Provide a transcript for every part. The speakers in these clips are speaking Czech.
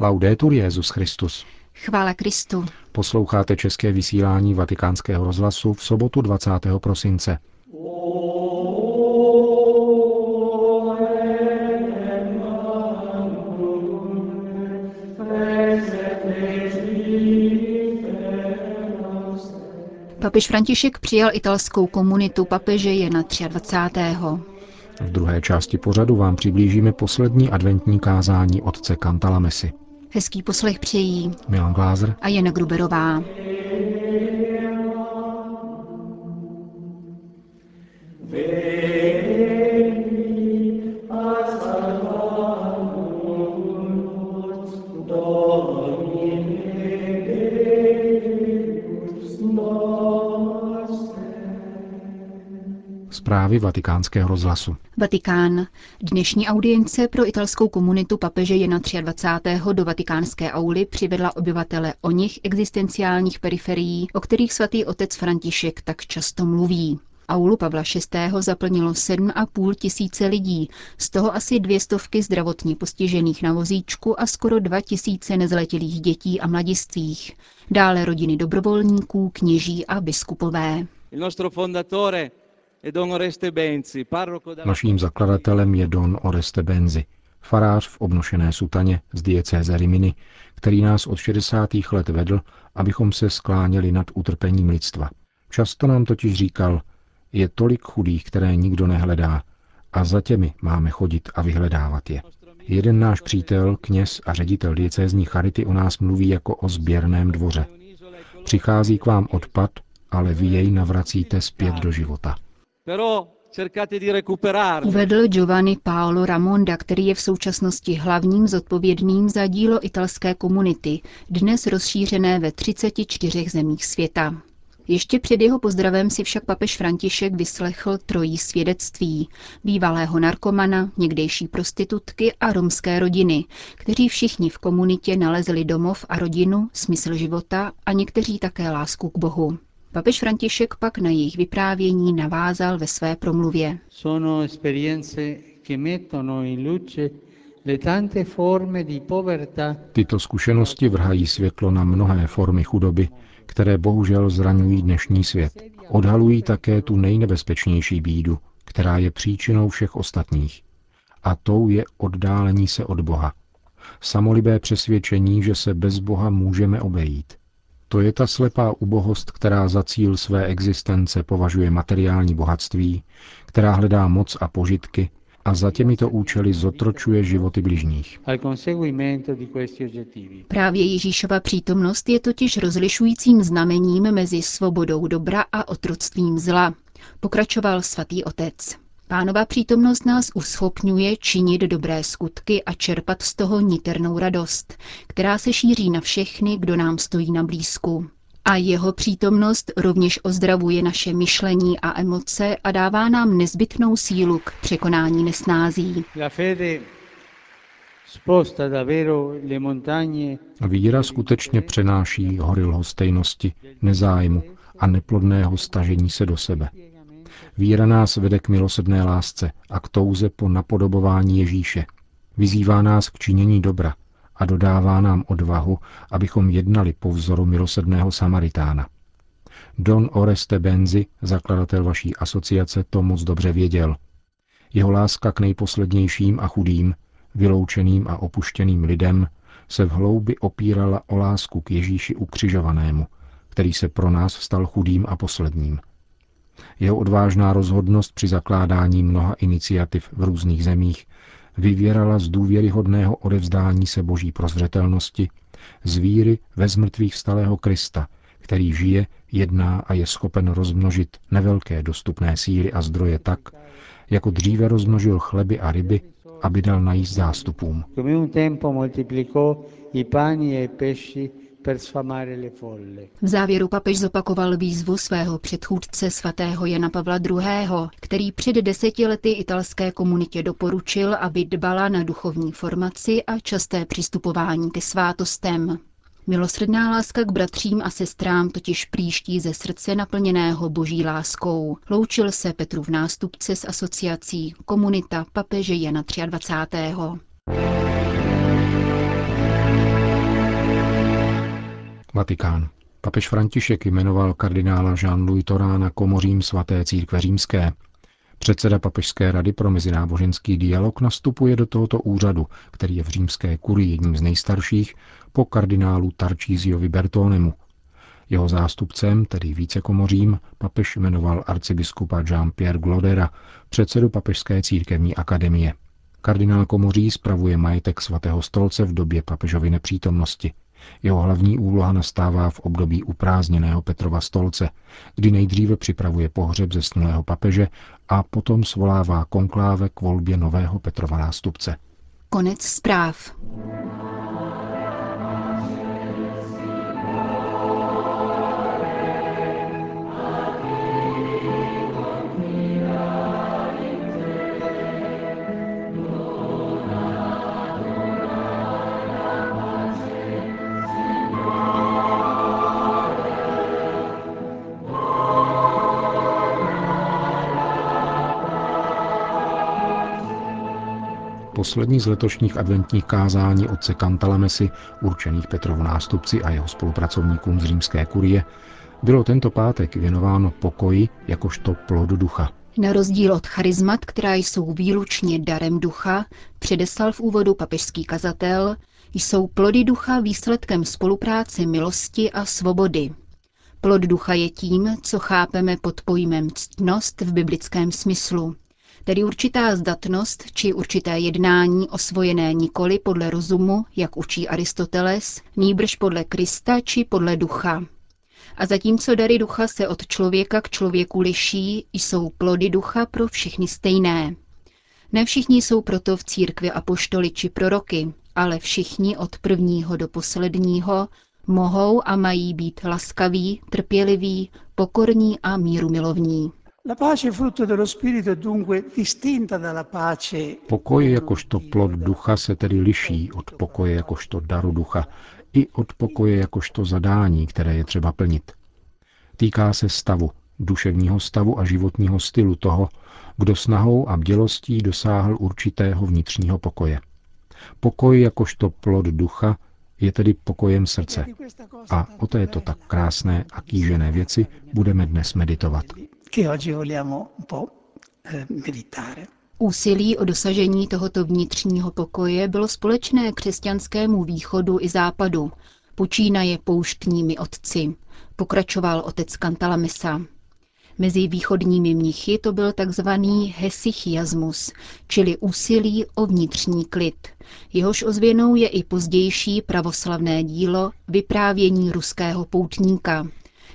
Laudetur Jezus Christus. Chvála Kristu. Posloucháte české vysílání Vatikánského rozhlasu v sobotu 20. prosince. Papež František přijal italskou komunitu papeže je na 23. V druhé části pořadu vám přiblížíme poslední adventní kázání otce Cantalamesi. Hezký poslech přejí Milan Glázer a Jana Gruberová. Zprávy vatikánského rozhlasu. Vatikán. Dnešní audience pro italskou komunitu papeže je na 23. do vatikánské auly přivedla obyvatele o nich existenciálních periferií, o kterých svatý otec František tak často mluví. Aulu Pavla VI. zaplnilo 7,5 tisíce lidí, z toho asi dvě stovky zdravotně postižených na vozíčku a skoro dva tisíce nezletilých dětí a mladistvých. Dále rodiny dobrovolníků, kněží a biskupové. Naším zakladatelem je Don Oreste Benzi, farář v obnošené sutaně z diecéze Rimini, který nás od 60. let vedl, abychom se skláněli nad utrpením lidstva. Často nám totiž říkal, je tolik chudých, které nikdo nehledá, a za těmi máme chodit a vyhledávat je. Jeden náš přítel, kněz a ředitel diecézní charity o nás mluví jako o sběrném dvoře. Přichází k vám odpad, ale vy jej navracíte zpět do života. Uvedl Giovanni Paolo Ramonda, který je v současnosti hlavním zodpovědným za dílo italské komunity, dnes rozšířené ve 34 zemích světa. Ještě před jeho pozdravem si však papež František vyslechl trojí svědectví. Bývalého narkomana, někdejší prostitutky a romské rodiny, kteří všichni v komunitě nalezli domov a rodinu, smysl života a někteří také lásku k Bohu. Papež František pak na jejich vyprávění navázal ve své promluvě. Tyto zkušenosti vrhají světlo na mnohé formy chudoby, které bohužel zraňují dnešní svět. Odhalují také tu nejnebezpečnější bídu, která je příčinou všech ostatních. A tou je oddálení se od Boha. Samolibé přesvědčení, že se bez Boha můžeme obejít. To je ta slepá ubohost, která za cíl své existence považuje materiální bohatství, která hledá moc a požitky a za těmito účely zotročuje životy bližních. Právě Ježíšova přítomnost je totiž rozlišujícím znamením mezi svobodou dobra a otroctvím zla, pokračoval svatý otec. Pánova přítomnost nás uschopňuje činit dobré skutky a čerpat z toho niternou radost, která se šíří na všechny, kdo nám stojí na blízku. A jeho přítomnost rovněž ozdravuje naše myšlení a emoce a dává nám nezbytnou sílu k překonání nesnází. Víra skutečně přenáší hory lhostejnosti, nezájmu a neplodného stažení se do sebe. Víra nás vede k milosrdné lásce a k touze po napodobování Ježíše. Vyzývá nás k činění dobra a dodává nám odvahu, abychom jednali po vzoru milosrdného Samaritána. Don Oreste Benzi, zakladatel vaší asociace, to moc dobře věděl. Jeho láska k nejposlednějším a chudým, vyloučeným a opuštěným lidem se v hloubi opírala o lásku k Ježíši ukřižovanému, který se pro nás stal chudým a posledním – jeho odvážná rozhodnost při zakládání mnoha iniciativ v různých zemích vyvěrala z důvěryhodného odevzdání se boží prozřetelnosti, z víry ve zmrtvých vstalého Krista, který žije, jedná a je schopen rozmnožit nevelké dostupné síly a zdroje tak, jako dříve rozmnožil chleby a ryby, aby dal najíst zástupům. V závěru papež zopakoval výzvu svého předchůdce svatého Jana Pavla II., který před deseti lety italské komunitě doporučil, aby dbala na duchovní formaci a časté přistupování ke svátostem. Milosrdná láska k bratřím a sestrám totiž příští ze srdce naplněného boží láskou. Loučil se Petru v nástupce s asociací Komunita papeže Jana 23. Vatikán. Papež František jmenoval kardinála Jean-Louis Torána komořím svaté církve římské. Předseda Papežské rady pro mezináboženský dialog nastupuje do tohoto úřadu, který je v římské kurii jedním z nejstarších, po kardinálu Tarčíziovi Bertonemu. Jeho zástupcem, tedy vícekomořím, papež jmenoval arcibiskupa Jean-Pierre Glodera, předsedu Papežské církevní akademie. Kardinál Komoří spravuje majetek svatého stolce v době papežovy nepřítomnosti. Jeho hlavní úloha nastává v období uprázdněného Petrova stolce, kdy nejdříve připravuje pohřeb zesnulého papeže a potom svolává konkláve k volbě nového Petrova nástupce. Konec zpráv. Poslední z letošních adventních kázání otce Kantalamesy, určených Petrovu nástupci a jeho spolupracovníkům z římské kurie, bylo tento pátek věnováno pokoji jakožto plod ducha. Na rozdíl od charizmat, která jsou výlučně darem ducha, předeslal v úvodu papežský kazatel, jsou plody ducha výsledkem spolupráce milosti a svobody. Plod ducha je tím, co chápeme pod pojmem ctnost v biblickém smyslu, tedy určitá zdatnost či určité jednání osvojené nikoli podle rozumu, jak učí Aristoteles, nýbrž podle Krista či podle ducha. A zatímco dary ducha se od člověka k člověku liší, jsou plody ducha pro všechny stejné. Ne všichni jsou proto v církvi apoštoli či proroky, ale všichni od prvního do posledního mohou a mají být laskaví, trpěliví, pokorní a míru milovní. Pokoj jakožto plod ducha se tedy liší od pokoje jakožto daru ducha i od pokoje jakožto zadání, které je třeba plnit. Týká se stavu, duševního stavu a životního stylu toho, kdo snahou a bdělostí dosáhl určitého vnitřního pokoje. Pokoj jakožto plod ducha je tedy pokojem srdce. A o této tak krásné a kýžené věci budeme dnes meditovat che oggi vogliamo un po' eh, meditare. Úsilí o dosažení tohoto vnitřního pokoje bylo společné křesťanskému východu i západu, počínaje pouštními otci, pokračoval otec Kantalamesa. Mezi východními mnichy to byl takzvaný hesychiasmus, čili úsilí o vnitřní klid. Jehož ozvěnou je i pozdější pravoslavné dílo Vyprávění ruského poutníka,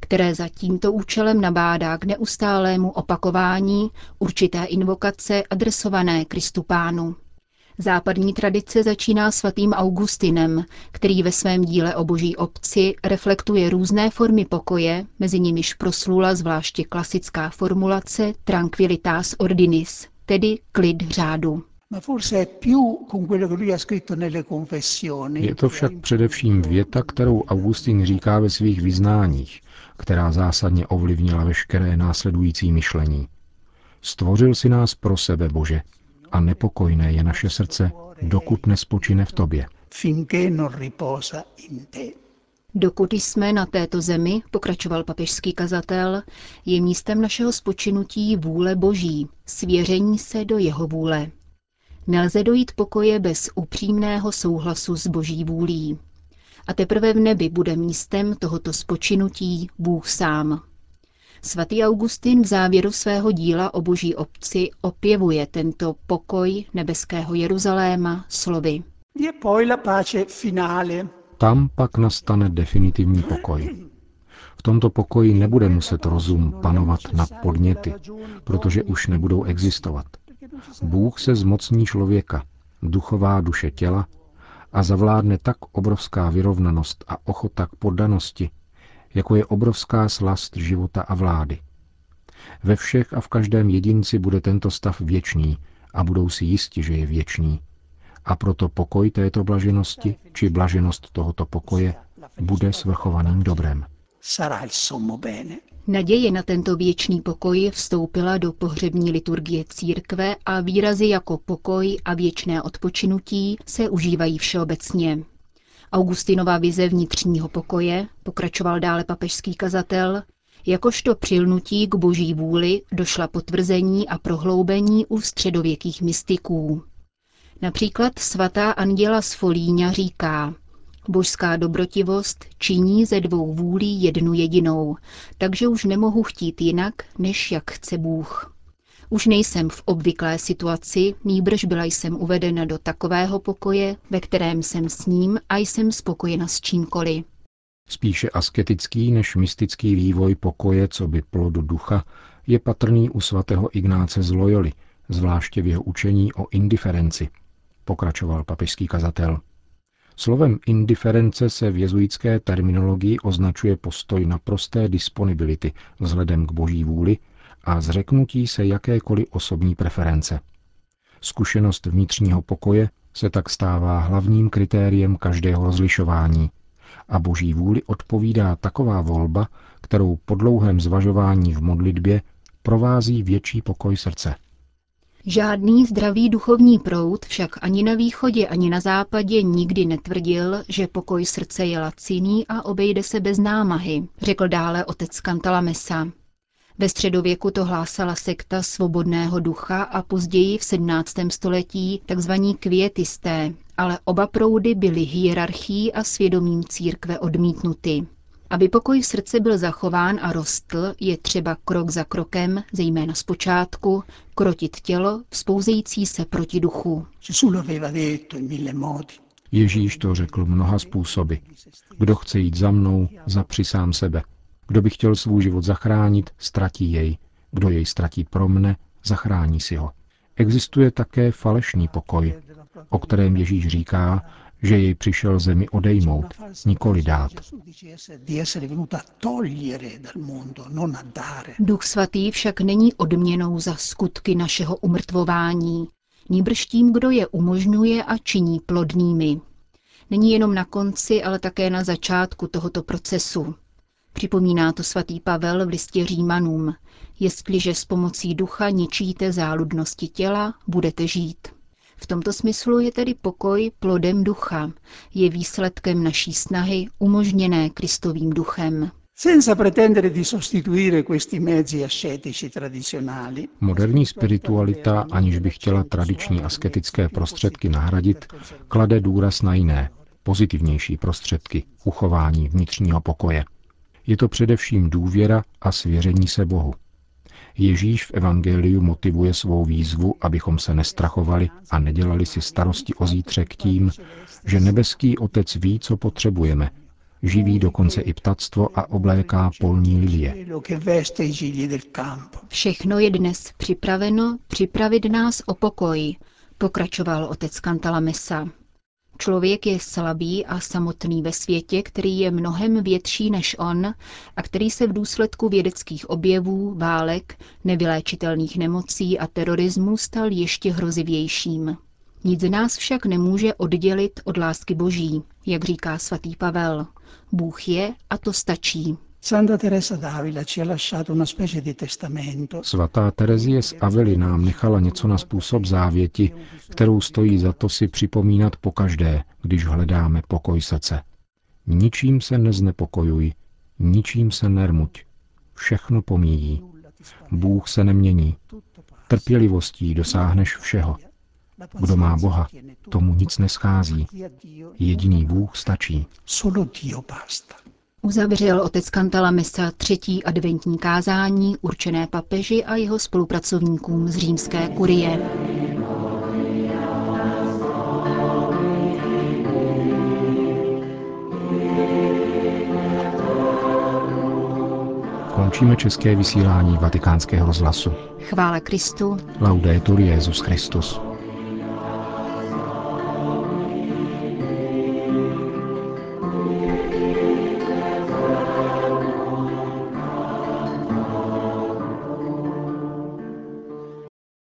které za tímto účelem nabádá k neustálému opakování určité invokace adresované Kristu Pánu. Západní tradice začíná svatým Augustinem, který ve svém díle o boží obci reflektuje různé formy pokoje, mezi nimiž proslula zvláště klasická formulace Tranquilitas Ordinis, tedy klid řádu. Je to však především věta, kterou Augustin říká ve svých vyznáních, která zásadně ovlivnila veškeré následující myšlení. Stvořil si nás pro sebe, Bože, a nepokojné je naše srdce, dokud nespočine v Tobě. Dokud jsme na této zemi, pokračoval papežský kazatel, je místem našeho spočinutí vůle Boží, svěření se do jeho vůle. Nelze dojít pokoje bez upřímného souhlasu s Boží vůlí a teprve v nebi bude místem tohoto spočinutí Bůh sám. Svatý Augustin v závěru svého díla o boží obci opěvuje tento pokoj nebeského Jeruzaléma slovy. Tam pak nastane definitivní pokoj. V tomto pokoji nebude muset rozum panovat nad podněty, protože už nebudou existovat. Bůh se zmocní člověka, duchová duše těla a zavládne tak obrovská vyrovnanost a ochota k poddanosti, jako je obrovská slast života a vlády. Ve všech a v každém jedinci bude tento stav věčný a budou si jisti, že je věčný. A proto pokoj této blaženosti, či blaženost tohoto pokoje, bude svrchovaným dobrem. Naděje na tento věčný pokoj vstoupila do pohřební liturgie církve a výrazy jako pokoj a věčné odpočinutí se užívají všeobecně. Augustinova vize vnitřního pokoje, pokračoval dále papežský kazatel, jakožto přilnutí k boží vůli došla potvrzení a prohloubení u středověkých mystiků. Například svatá Anděla z Folíňa říká, božská dobrotivost činí ze dvou vůlí jednu jedinou, takže už nemohu chtít jinak, než jak chce Bůh. Už nejsem v obvyklé situaci, nýbrž byla jsem uvedena do takového pokoje, ve kterém jsem s ním a jsem spokojena s čímkoliv. Spíše asketický než mystický vývoj pokoje, co by plod ducha, je patrný u svatého Ignáce z Loyoli, zvláště v jeho učení o indiferenci, pokračoval papežský kazatel. Slovem indiference se v jezuitské terminologii označuje postoj naprosté disponibility vzhledem k boží vůli a zřeknutí se jakékoliv osobní preference. Zkušenost vnitřního pokoje se tak stává hlavním kritériem každého rozlišování a boží vůli odpovídá taková volba, kterou po dlouhém zvažování v modlitbě provází větší pokoj srdce. Žádný zdravý duchovní proud však ani na východě, ani na západě nikdy netvrdil, že pokoj srdce je laciný a obejde se bez námahy, řekl dále otec Kantala Mesa. Ve středověku to hlásala sekta svobodného ducha a později v 17. století tzv. květisté, ale oba proudy byly hierarchií a svědomím církve odmítnuty. Aby pokoj srdce byl zachován a rostl, je třeba krok za krokem, zejména z počátku, krotit tělo, vzpouzející se proti duchu. Ježíš to řekl mnoha způsoby. Kdo chce jít za mnou, zapři sám sebe. Kdo by chtěl svůj život zachránit, ztratí jej. Kdo jej ztratí pro mne, zachrání si ho. Existuje také falešný pokoj, o kterém Ježíš říká, že jej přišel zemi odejmout, nikoli dát. Duch svatý však není odměnou za skutky našeho umrtvování, nýbrž tím, kdo je umožňuje a činí plodnými. Není jenom na konci, ale také na začátku tohoto procesu. Připomíná to svatý Pavel v listě Římanům. Jestliže s pomocí ducha ničíte záludnosti těla, budete žít. V tomto smyslu je tedy pokoj plodem ducha, je výsledkem naší snahy umožněné Kristovým duchem. Moderní spiritualita, aniž by chtěla tradiční asketické prostředky nahradit, klade důraz na jiné, pozitivnější prostředky uchování vnitřního pokoje. Je to především důvěra a svěření se Bohu. Ježíš v Evangeliu motivuje svou výzvu, abychom se nestrachovali a nedělali si starosti o zítřek tím, že nebeský Otec ví, co potřebujeme. Živí dokonce i ptactvo a obléká polní lilie. Všechno je dnes připraveno připravit nás o pokoj, pokračoval otec Kantala Mesa. Člověk je slabý a samotný ve světě, který je mnohem větší než on a který se v důsledku vědeckých objevů, válek, nevyléčitelných nemocí a terorismu stal ještě hrozivějším. Nic nás však nemůže oddělit od lásky Boží, jak říká svatý Pavel. Bůh je a to stačí. Svatá Terezie z Avely nám nechala něco na způsob závěti, kterou stojí za to si připomínat pokaždé, když hledáme pokoj srdce. Ničím se neznepokojuj, ničím se nermuť, všechno pomíjí. Bůh se nemění. Trpělivostí dosáhneš všeho. Kdo má Boha, tomu nic neschází. Jediný Bůh stačí. Uzavřel otec Kantala Mesa třetí adventní kázání určené papeži a jeho spolupracovníkům z římské kurie. Končíme české vysílání vatikánského rozhlasu. Chvála Kristu. Laudetur Jezus Christus.